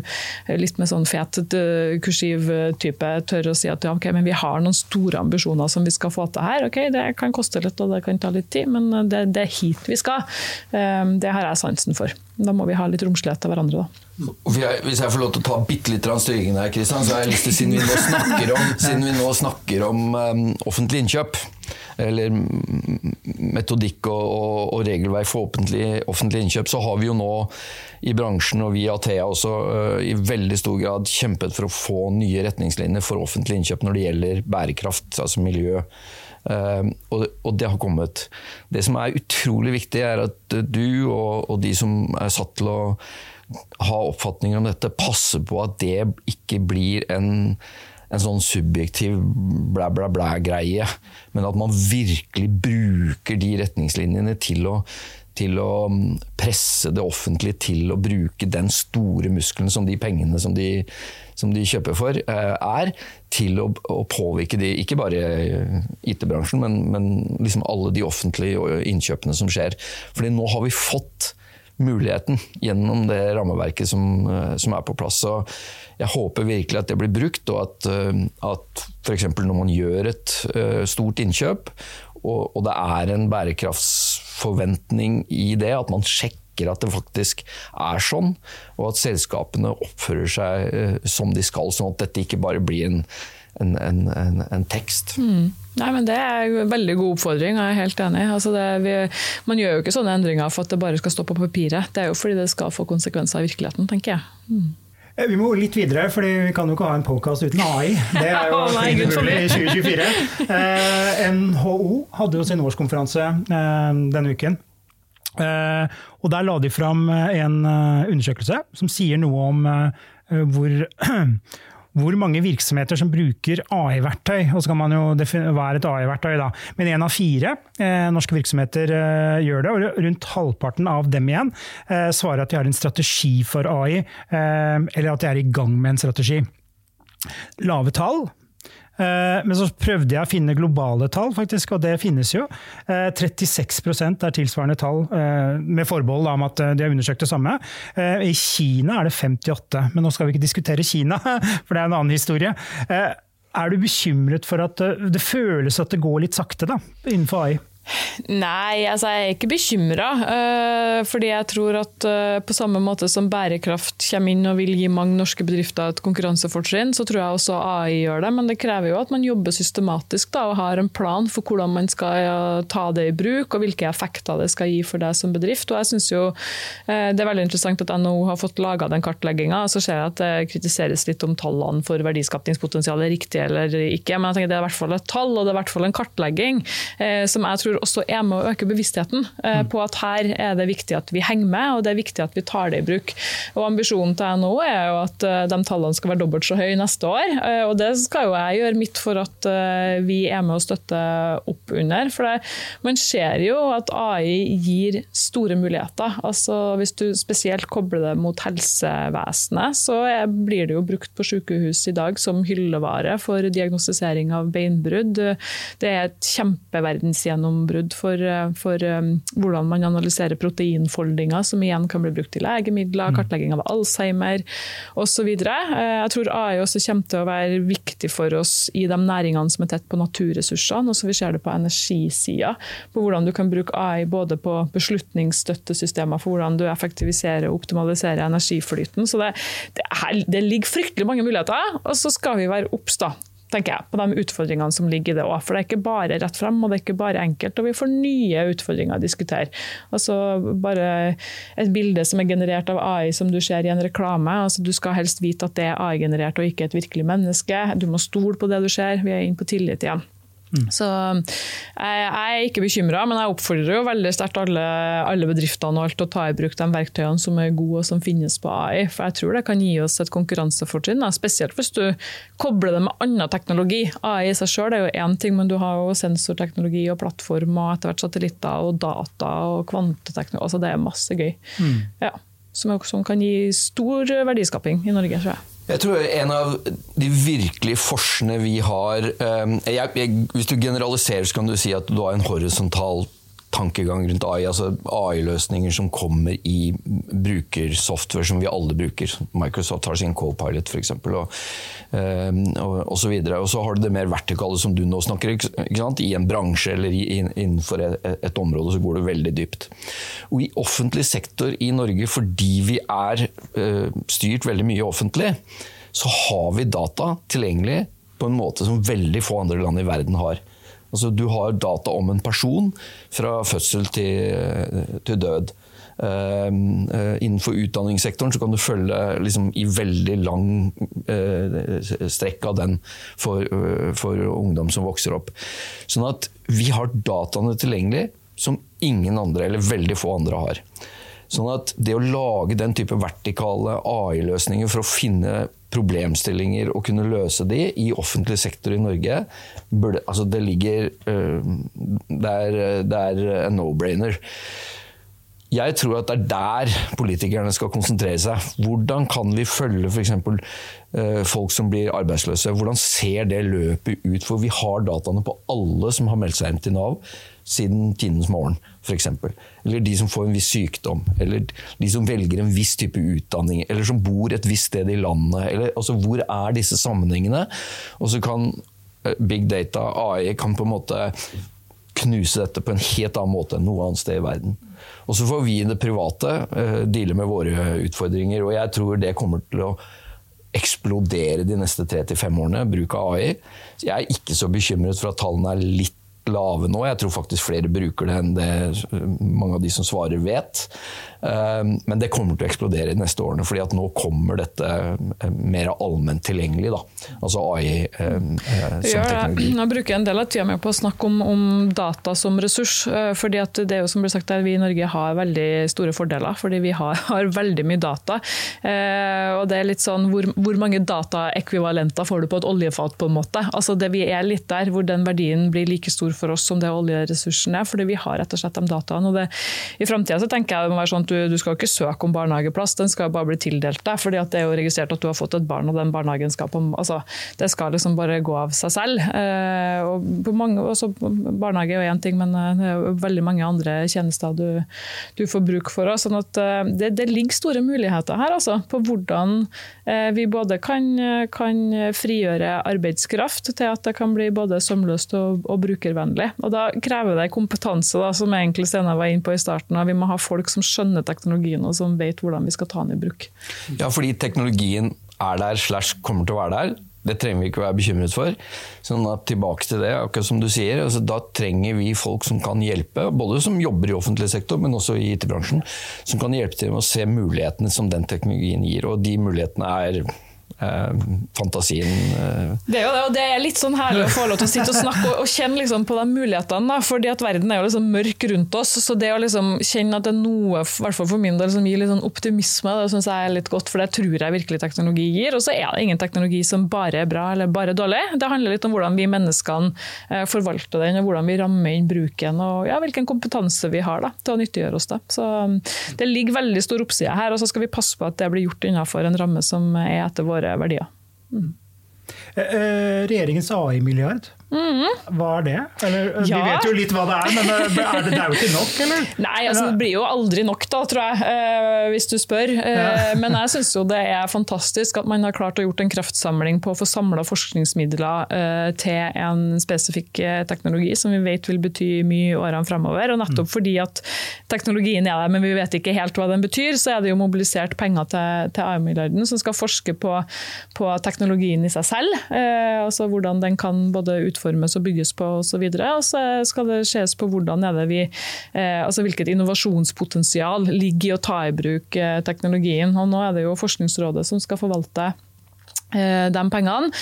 litt med sånn fet eh, kursiv type, tør å si at ja, ok, men vi har noen store ambisjoner som vi skal få til her. Ok, det kan koste litt og det kan ta litt tid, men det, det er hit vi skal. Eh, det har jeg sansen for. Da må vi ha litt romslighet til hverandre, da. Hvis jeg får lov til å ta bitte litt styringen her, Kristian, så har jeg lyst til, siden vi nå snakker om, vi nå snakker om um, offentlig innkjøp, eller metodikk og, og, og regelverk for offentlig, offentlig, innkjøp, så har vi jo nå i bransjen og vi i Athea også uh, i veldig stor grad kjempet for å få nye retningslinjer for offentlig innkjøp når det gjelder bærekraft, altså miljø. Uh, og, og, det har kommet. Det som er utrolig viktig, er at du og, og de som er satt til å ha oppfatninger om dette, passe på at det ikke blir en, en sånn subjektiv blæ, blæ, blæ-greie, men at man virkelig bruker de retningslinjene til å, til å mm, presse det offentlige til å bruke den store muskelen som de pengene som de, som de kjøper for, eh, er, til å, å påvirke de, ikke bare IT-bransjen, men, men liksom alle de offentlige innkjøpene som skjer. Fordi nå har vi fått muligheten gjennom det rammeverket som, eh, som, er på plass. Så jeg håper virkelig at det blir brukt, og at, eh, at f.eks. når man gjør et uh, stort innkjøp, og, og, det er en bærekraftsforventning i det, at man sjekker at det faktisk er sånn, og at selskapene oppfører seg som de skal, sånn at dette ikke bare blir en, en, en, en tekst. Mm. Nei, men Det er en veldig god oppfordring, jeg er helt enig. Altså det, vi, man gjør jo ikke sånne endringer for at det bare skal stå på papiret. Det er jo fordi det skal få konsekvenser i virkeligheten, tenker jeg. Mm. Vi må litt videre, for vi kan jo ikke ha en podkast uten AI. Det er jo oh, mulig i 2024. Eh, NHO hadde jo sin årskonferanse eh, denne uken. Eh, og Der la de fram en eh, undersøkelse som sier noe om eh, hvor hvor mange virksomheter som bruker AI-verktøy. Og så kan man jo være et AI-verktøy, da. Men én av fire eh, norske virksomheter eh, gjør det, og rundt halvparten av dem igjen eh, svarer at de har en strategi for AI, eh, eller at de er i gang med en strategi. Lave tall men så prøvde jeg å finne globale tall, faktisk, og det finnes jo. 36% er tilsvarende tall, med forbehold om at de har undersøkt det samme. I Kina er det 58, men nå skal vi ikke diskutere Kina, for det er en annen historie. Er du bekymret for at det føles at det går litt sakte da, innenfor AI? Nei, altså jeg er ikke bekymra. Uh, fordi jeg tror at uh, på samme måte som bærekraft kommer inn og vil gi mange norske bedrifter et konkurransefortrinn, så tror jeg også AI gjør det. Men det krever jo at man jobber systematisk da, og har en plan for hvordan man skal ta det i bruk, og hvilke effekter det skal gi for deg som bedrift. Og jeg synes jo Det er veldig interessant at NHO har fått laga den kartlegginga. Så ser jeg at det kritiseres litt om tallene for verdiskapningspotensialet er riktige eller ikke. Men jeg tenker det er i hvert fall et tall, og det er i hvert fall en kartlegging som jeg tror også er med å øke bevisstheten eh, mm. på at her er det viktig at vi henger med, og det er viktig at vi tar det i bruk. Og Ambisjonen til NHO er jo at eh, de tallene skal være dobbelt så høye neste år. Eh, og Det skal jo jeg gjøre mitt for at vi er med å støtte opp under. For det, man ser jo at AI gir store muligheter. Altså Hvis du spesielt kobler det mot helsevesenet, så blir det jo brukt på sykehus i dag som hyllevare for diagnostisering av beinbrudd. Det er et kjempeverdensgjennombrudd brudd for, eh, for um, hvordan man analyserer proteinfoldinger, som igjen kan bli brukt i legemidler, mm. kartlegging av Alzheimer osv. Eh, jeg tror AI også kommer til å være viktig for oss i de næringene som er tett på naturressursene. og så Vi ser det på energisida, på hvordan du kan bruke AI både på beslutningsstøttesystemer, for hvordan du effektiviserer og optimaliserer energiflyten. Så det, det, det ligger fryktelig mange muligheter, og så skal vi være obs tenker jeg, på de utfordringene som ligger i det òg. For det er ikke bare rett frem, og det er ikke bare enkelt. Og vi får nye utfordringer å diskutere. Altså bare et bilde som er generert av AI som du ser i en reklame. altså Du skal helst vite at det er AI-generert og ikke et virkelig menneske. Du må stole på det du ser. Vi er inne på tillit igjen. Mm. Så jeg, jeg, er ikke bekymra, men jeg oppfordrer jo veldig sterkt alle, alle, bedriftene og alt å ta i bruk de verktøyene som er gode og som finnes på AI. For jeg tror det kan gi oss et konkurransefortrinn, spesielt hvis du kobler det med annen teknologi. AI i seg selv er jo én ting, men du har jo sensorteknologi og plattform og etter hvert satellitter og data og kvanteteknologi. Altså det er masse gøy. Mm. Ja, som, som kan gi stor verdiskaping i Norge, tror jeg. Jeg tror en av de virkelige forskene vi har ehm, jeg, jeg, Hvis du generaliserer, så kan du si at du har en horisontal tankegang rundt AI. altså AI-løsninger som kommer i brukersoftware som vi alle bruker. Microsoft har sin Copilot f.eks. Og, ehm, og, og, så videre. Og så har du det mer vertikale som du nå snakker I en bransje eller i, innenfor et, et, område så går du veldig dypt. Og i offentlig sektor i Norge, fordi vi er uh, styrt veldig mye offentlig, så har vi data tilgjengelig på en måte som veldig få andre land i verden har. Altså, du har data om en person fra fødsel til, til død. Uh, uh, innenfor utdanningssektoren så kan du følge liksom, i veldig lang uh, strekk av den for, for, ungdom som vokser opp. Sånn at vi har dataene tilgjengelig som ingen andre, eller veldig få andre, har. Sånn at det å lage den type vertikale AI-løsninger for å finne problemstillinger og kunne løse de i offentlig sektor i Norge, burde, altså det ligger øh, det, er, det er en no-brainer. Jeg tror at det er der politikerne skal konsentrere seg. Hvordan kan vi følge f.eks. Øh, folk som blir arbeidsløse? Hvordan ser det løpet ut? For vi har dataene på alle som har meldt seg inn til Nav siden tidenes morgen, f.eks. Eller de som får en viss sykdom, eller de som velger en viss type utdanning, eller som bor et visst sted i landet. Eller, altså, hvor er disse sammenhengene? Og så kan eh, big data, AI, kan på en måte knuse dette på en helt annen måte enn noe annet sted i verden. Og så får vi i det private uh, deale med våre utfordringer, og jeg tror det kommer til å eksplodere de neste tre til fem årene, bruk av AI. Jeg er ikke så bekymret for at tallene er litt lave nå. Jeg tror faktisk flere bruker det enn det mange av de som svarer vet. Ehm, men det kommer til å eksplodere de neste årene, fordi at nå kommer dette eh, mer allment tilgjengelig. Da. Altså AI ehm, eh, som ja, teknologi. Bruker jeg en del av tida mi på å snakke om, om, data som ressurs. Eh, fordi at det er jo som ble sagt der, Vi i Norge har veldig store fordeler, fordi vi har, har veldig mye data. og det er litt sånn, Hvor, hvor mange dataekvivalenter får du på et oljefat? på en måte? Altså det Vi er litt der hvor den verdien blir like stor for oss som det oljeressursen er, fordi vi har rett og slett de dataene. og det, I framtida tenker jeg det må være sånn du, du skal ikke søke om barnehageplass, den skal bare bli tildelt deg. fordi det er jo registrert at du har fått et barn, og den barnehagen skal på altså, Det skal liksom bare gå av seg selv. Eh, og mange, også, barnehage er jo én ting, men eh, det er jo veldig mange andre tjenester du, du får bruk for. Sånn at eh, det, det, ligger store muligheter her altså, på hvordan eh, vi både kan, kan, frigjøre arbeidskraft til at det kan bli både sømløst og, og brukervennlig. Og Da krever det kompetanse, da, som egentlig Steinar var inne på i starten. Vi må ha folk som skjønner teknologien og som vet hvordan vi skal ta den i bruk. Ja, fordi teknologien er der slash kommer til å være der. Det trenger vi ikke være bekymret for. Sånn at tilbake til det, akkurat som du sier, altså, Da trenger vi folk som kan hjelpe, både som jobber i offentlig sektor, men også i IT-bransjen. Som kan hjelpe til med å se mulighetene som den teknologien gir. Og de mulighetene er fantasien eh. Det er jo det, og det er litt sånn herlig å få lov til å sitte og snakke og, og kjenne liksom på de mulighetene. Da, fordi at verden er jo liksom mørk rundt oss. Så det å liksom kjenne at det er noe, i hvert fall for min del, som gir litt sånn optimisme, det syns jeg er litt godt. For det tror jeg virkelig teknologi gir. Og så er det ingen teknologi som bare er bra eller bare dårlig. Det handler litt om hvordan vi menneskene eh, forvalter den, og hvordan vi rammer inn bruken, og ja, hvilken kompetanse vi har da, til å nyttiggjøre oss det. Så um, det ligger veldig stor oppside her, og så skal vi passe på at det blir gjort innenfor en ramme som er etter våre verdier. Mm. Regjeringens AI-milliard, Mm. Hva er det? Eller, ja. Vi vet jo litt hva det er, men eh, er det, det, er jo ikke nok, eller? Nei, altså, det blir jo aldri nok, da, tror jeg, eh, hvis du spør. Eh, ja. Men jeg syns jo det er fantastisk at man har klart å gjort en kraftsamling på å få samla forskningsmidler til en spesifikk teknologi som vi vet vil bety mye i årene fremover. Og nettopp mm. fordi at teknologien er der, men vi vet ikke helt hva den betyr, så er det jo mobilisert penger til, til AI-milliarden som skal forske på, på, teknologien i seg selv. Altså hvordan den kan både utvikle utformes og bygges på osv. Og, og så skal det ses på hvordan er det vi, eh, altså hvilket innovasjonspotensial ligger i å ta i bruk eh, teknologien. Og nå er det jo Forskningsrådet som skal forvalte eh, de pengene.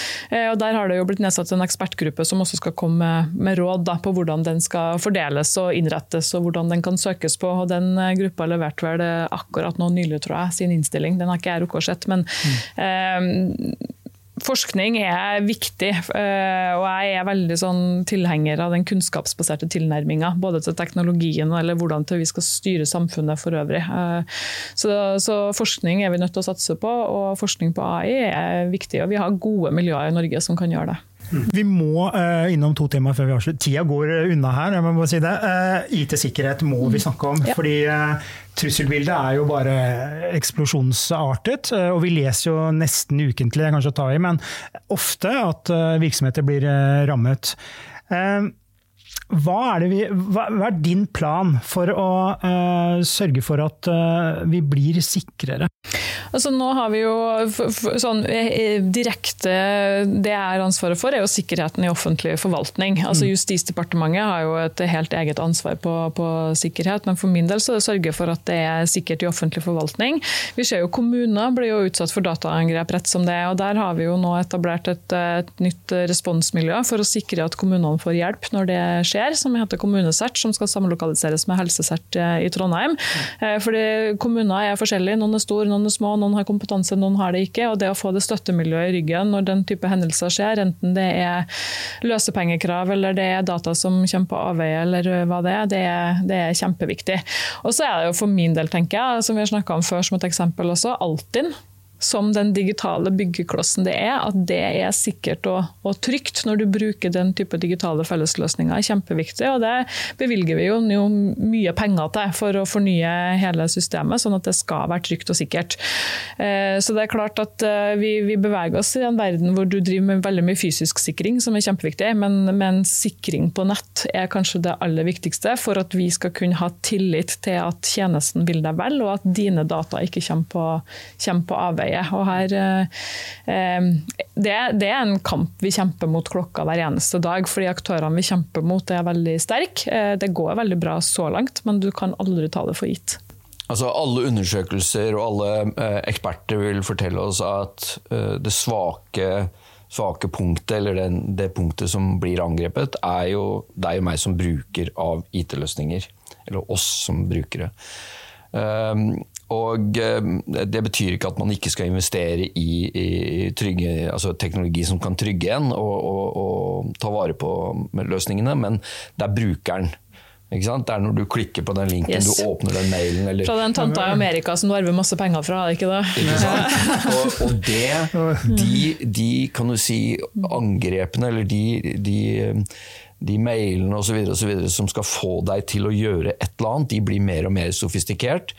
Og Der har det jo blitt nedsatt en ekspertgruppe som også skal komme med råd da, på hvordan den skal fordeles og innrettes, og hvordan den kan søkes på. Og Den gruppa leverte vel akkurat nå nylig, tror jeg, sin innstilling. Den har ikke jeg rukket å sett. Men mm. eh, Forskning er viktig, eh, og jeg er veldig sånn tilhenger av den kunnskapsbaserte tilnærminga. Både til teknologien eller hvordan vi skal styre samfunnet for øvrig. Eh, så, så, forskning er vi nødt til å satse på, og forskning på AI er viktig. Og vi har gode miljøer i Norge som kan gjøre det. Vi må uh, innom to temaer før vi avslutter. Tida går unna her. jeg må bare si det. Uh, IT-sikkerhet må vi snakke om. Ja. fordi uh, Trusselbildet er jo bare eksplosjonsartet, og vi leser jo nesten ukentlig, er kanskje å ta i, men ofte at virksomheter blir rammet. Hva er, vi, hva, er, din plan for å uh, sørge for at uh, vi blir sikrere? Altså, nå har vi jo sånn eh, direkte Det jeg er ansvaret for, er jo sikkerheten i offentlig forvaltning. Altså, mm. Justisdepartementet har jo et helt eget ansvar på, på sikkerhet, men for min del så er det å sørge for at det er sikkert i offentlig forvaltning. Vi ser jo kommuner blir jo utsatt for dataangrep rett som det, er, og der har vi jo nå etablert et, et nytt responsmiljø for å sikre at kommunene får hjelp når det skjer, som heter Kommunesert, som skal samlokaliseres med Helsesert eh, i Trondheim. Mm. Fordi kommuner er forskjellige, noen er store, noen er små, noen har kompetanse, noen har det ikke. og Det å få det støttemiljøet i ryggen når den type hendelser skjer, enten det er løsepengekrav eller det er data som kommer på avveie, eller hva det er, det er, det er kjempeviktig. Og så er det jo for min del, tenker jeg, som vi har snakka om før som et eksempel også, Altinn som den digitale byggeklossen det er, at det er sikkert og, og, trygt når du bruker den type digitale fellesløsninger, er kjempeviktig. og Det bevilger vi jo, jo, mye penger til for å fornye hele systemet, sånn at det skal være trygt og sikkert. Eh, så det er klart at eh, vi, vi, beveger oss i en verden hvor du driver med veldig mye fysisk sikring, som er kjempeviktig, men, men sikring på nett er kanskje det aller viktigste for at vi skal kunne ha tillit til at tjenesten vil deg vel, og at dine data ikke kommer på, kommer på avveie arbeidet. Og her, eh, det, det, er en kamp vi kjemper mot klokka hver eneste dag, fordi aktørene vi kjemper mot er veldig sterke. Eh, det går veldig bra så langt, men du kan aldri ta det for gitt. Altså Alle undersøkelser og alle eh, eksperter vil fortelle oss at det svake, svake punktet, eller den, det punktet som blir angrepet, er jo deg og meg som bruker av IT-løsninger. Eller oss som brukere. Um, og eh, Det betyr ikke at man ikke skal investere i, i trygge, altså teknologi som kan trygge en og, og, og, ta vare på løsningene, men det er brukeren Ikke sant? Det er når du klikker på den linken, Yes. du åpner den mailen eller Fra den tanta i Amerika som du arver masse penger fra, er det ikke det? Ikke sant? Og, og det, de, de kan du si angrepene, eller de, de, de mailene osv. som skal få deg til å gjøre et eller annet, de blir mer og mer sofistikert.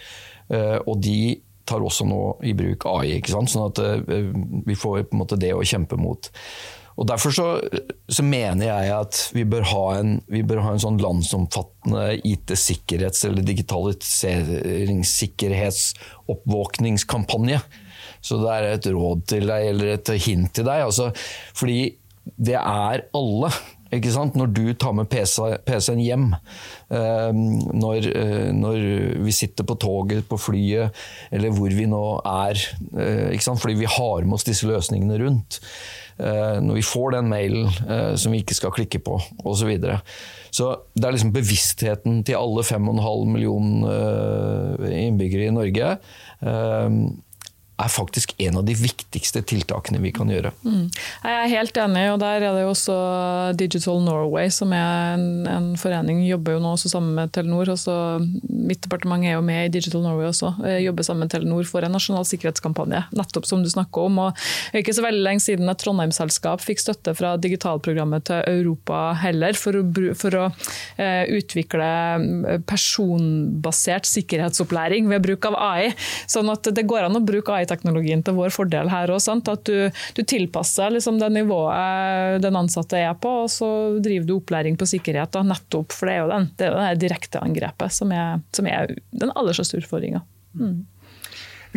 Eh, Og de tar også nå i bruk AI, ikke sant? sånn at eh, vi får på en måte det å kjempe mot. Og Derfor så, så mener jeg at vi bør ha en, bør ha en sånn landsomfattende IT-sikkerhets- eller digitaliseringssikkerhetsoppvåkningskampanje. Så det er et råd til deg, eller et hint til deg. Altså, fordi det er alle. Når du tar med PC PC-en hjem, eh, når, eh, når vi sitter på toget, på flyet, eller hvor vi nå er, eh, fordi vi har med oss disse løsningene rundt. Eh, når vi får den mailen som vi ikke skal klikke på, osv. Så, så det er liksom bevisstheten til alle 5,5 millioner innbyggere i Norge eh, er faktisk en av de viktigste tiltakene vi kan gjøre. Mm. Jeg er helt enig, og der er det jo også Digital Norway, som er en, en forening, jobber jo nå også sammen med Telenor. Også, mitt departement er jo med i Digital Norway også. Jeg jobber sammen med Telenor for en nasjonal sikkerhetskampanje, nettopp som du snakker om. Og det er ikke så veldig lenge siden et Trondheim-selskap fikk støtte fra digitalprogrammet til Europa heller, for å, for å eh, utvikle eh, personbasert sikkerhetsopplæring ved bruk av AI. Sånn at det går an å bruke AI-teknologien til vår fordel her òg. At du, du tilpasser liksom det nivået den ansatte er på, og så driver du opplæring på sikkerhet. Da, nettopp, for det er jo den, det er det direkteangrepet som er, som er den aller største utfordringa. Mm.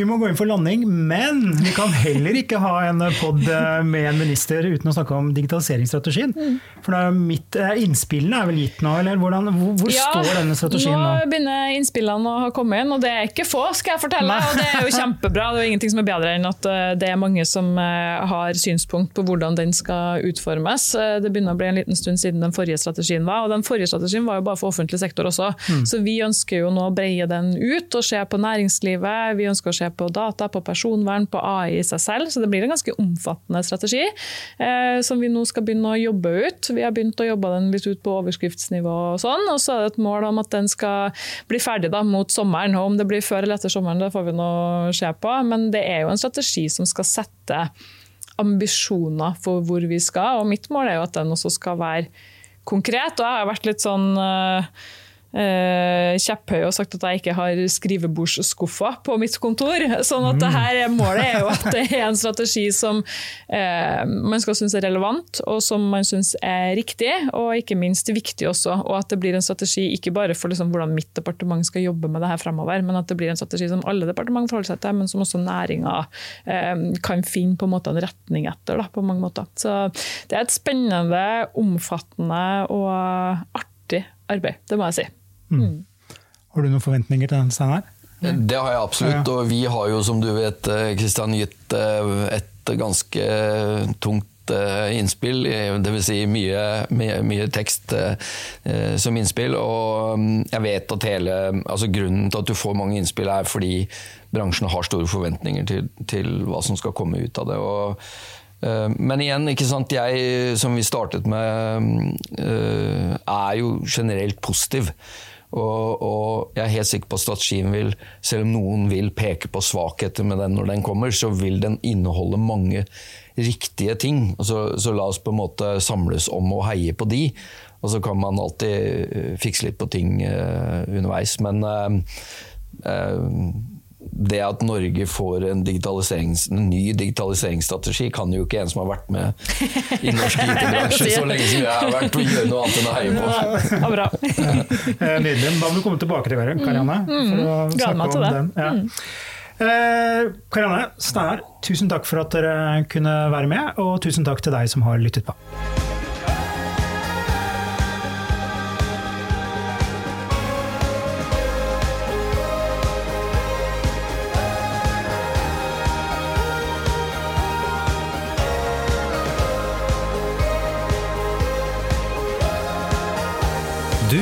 Vi må gå inn for landing, men vi kan heller ikke ha en pod med en minister uten å snakke om digitaliseringsstrategien. For det er mitt, eh, Innspillene er vel gitt nå, eller hvordan, hvor, hvor står denne strategien nå? Nå begynner innspillene å ha kommet inn, og det er ikke få, skal jeg fortelle. Nei. Og det er jo kjempebra. Det er jo ingenting som er bedre enn at eh, det er mange som eh, har synspunkt på hvordan den skal utformes. Eh, Det begynner å bli en liten stund siden den forrige strategien var, og den forrige strategien var jo bare for offentlig sektor også. Mm. Så vi ønsker jo nå å breie den ut og se på næringslivet. Vi ønsker å se på data, på personvern, på AI i seg selv. Så det blir en ganske omfattende strategi eh, som vi nå skal begynne å jobbe ut. Vi har begynt å jobbe den litt ut på overskriftsnivå og sånn, og så er det et mål om at den skal bli ferdig da, mot sommeren. Og om det blir før eller etter sommeren, det får vi nå se på. Men det er jo en strategi som skal sette ambisjoner for hvor vi skal, og mitt mål er jo at den også skal være konkret. Og jeg har vært litt sånn eh, eh, kjepphøy og sagt at jeg ikke har skrivebordsskuffer på mitt kontor. Sånn at det her er målet er jo at det er en strategi som eh, man skal synes er relevant, og som man synes er riktig, og ikke minst viktig også. Og at det blir en strategi ikke bare for liksom hvordan mitt departement skal jobbe med det her fremover, men at det blir en strategi som alle departement forholder seg til, men som også næringa eh, kan finne på en måte en retning etter. Da, på mange måter. Så det er et spennende, omfattende og artig arbeid, det må jeg si. Har du noen forventninger til den, Steinar? Det har jeg absolutt, og vi har jo som du vet Kristian, gitt eh, et ganske tungt eh, innspill, dvs. Si mye, mye, mye tekst eh, eh, som innspill. Og mm, jeg vet at hele, altså grunnen til at du får mange innspill er fordi bransjen har store forventninger til, til hva som skal komme ut av det. og eh, men igjen, ikke sant? jeg som vi startet med, eh, er jo generelt positiv. Og, og jeg er helt sikker på at strategien vil, selv om noen vil peke på svakheter med den når den kommer, så vil den inneholde mange riktige ting. Så, så la oss på en måte samles om å heie på de. Og så kan man alltid eh, fikse litt på ting uh, underveis. Men uh, eh, det at Norge får en, digitaliserings, en ny digitaliseringsstrategi, kan jo ikke en som har vært med i norsk IT-bransje så lenge som jeg har vært, gjøre noe annet enn å heie på. Ja, bra. Eh, Nydelig. Da må du komme tilbake til dere, Karianne. For å Gleder snakke meg til om det. den. Ja. Eh, Karianne, Steinar, tusen takk for at dere kunne være med, og tusen takk til deg som har lyttet på.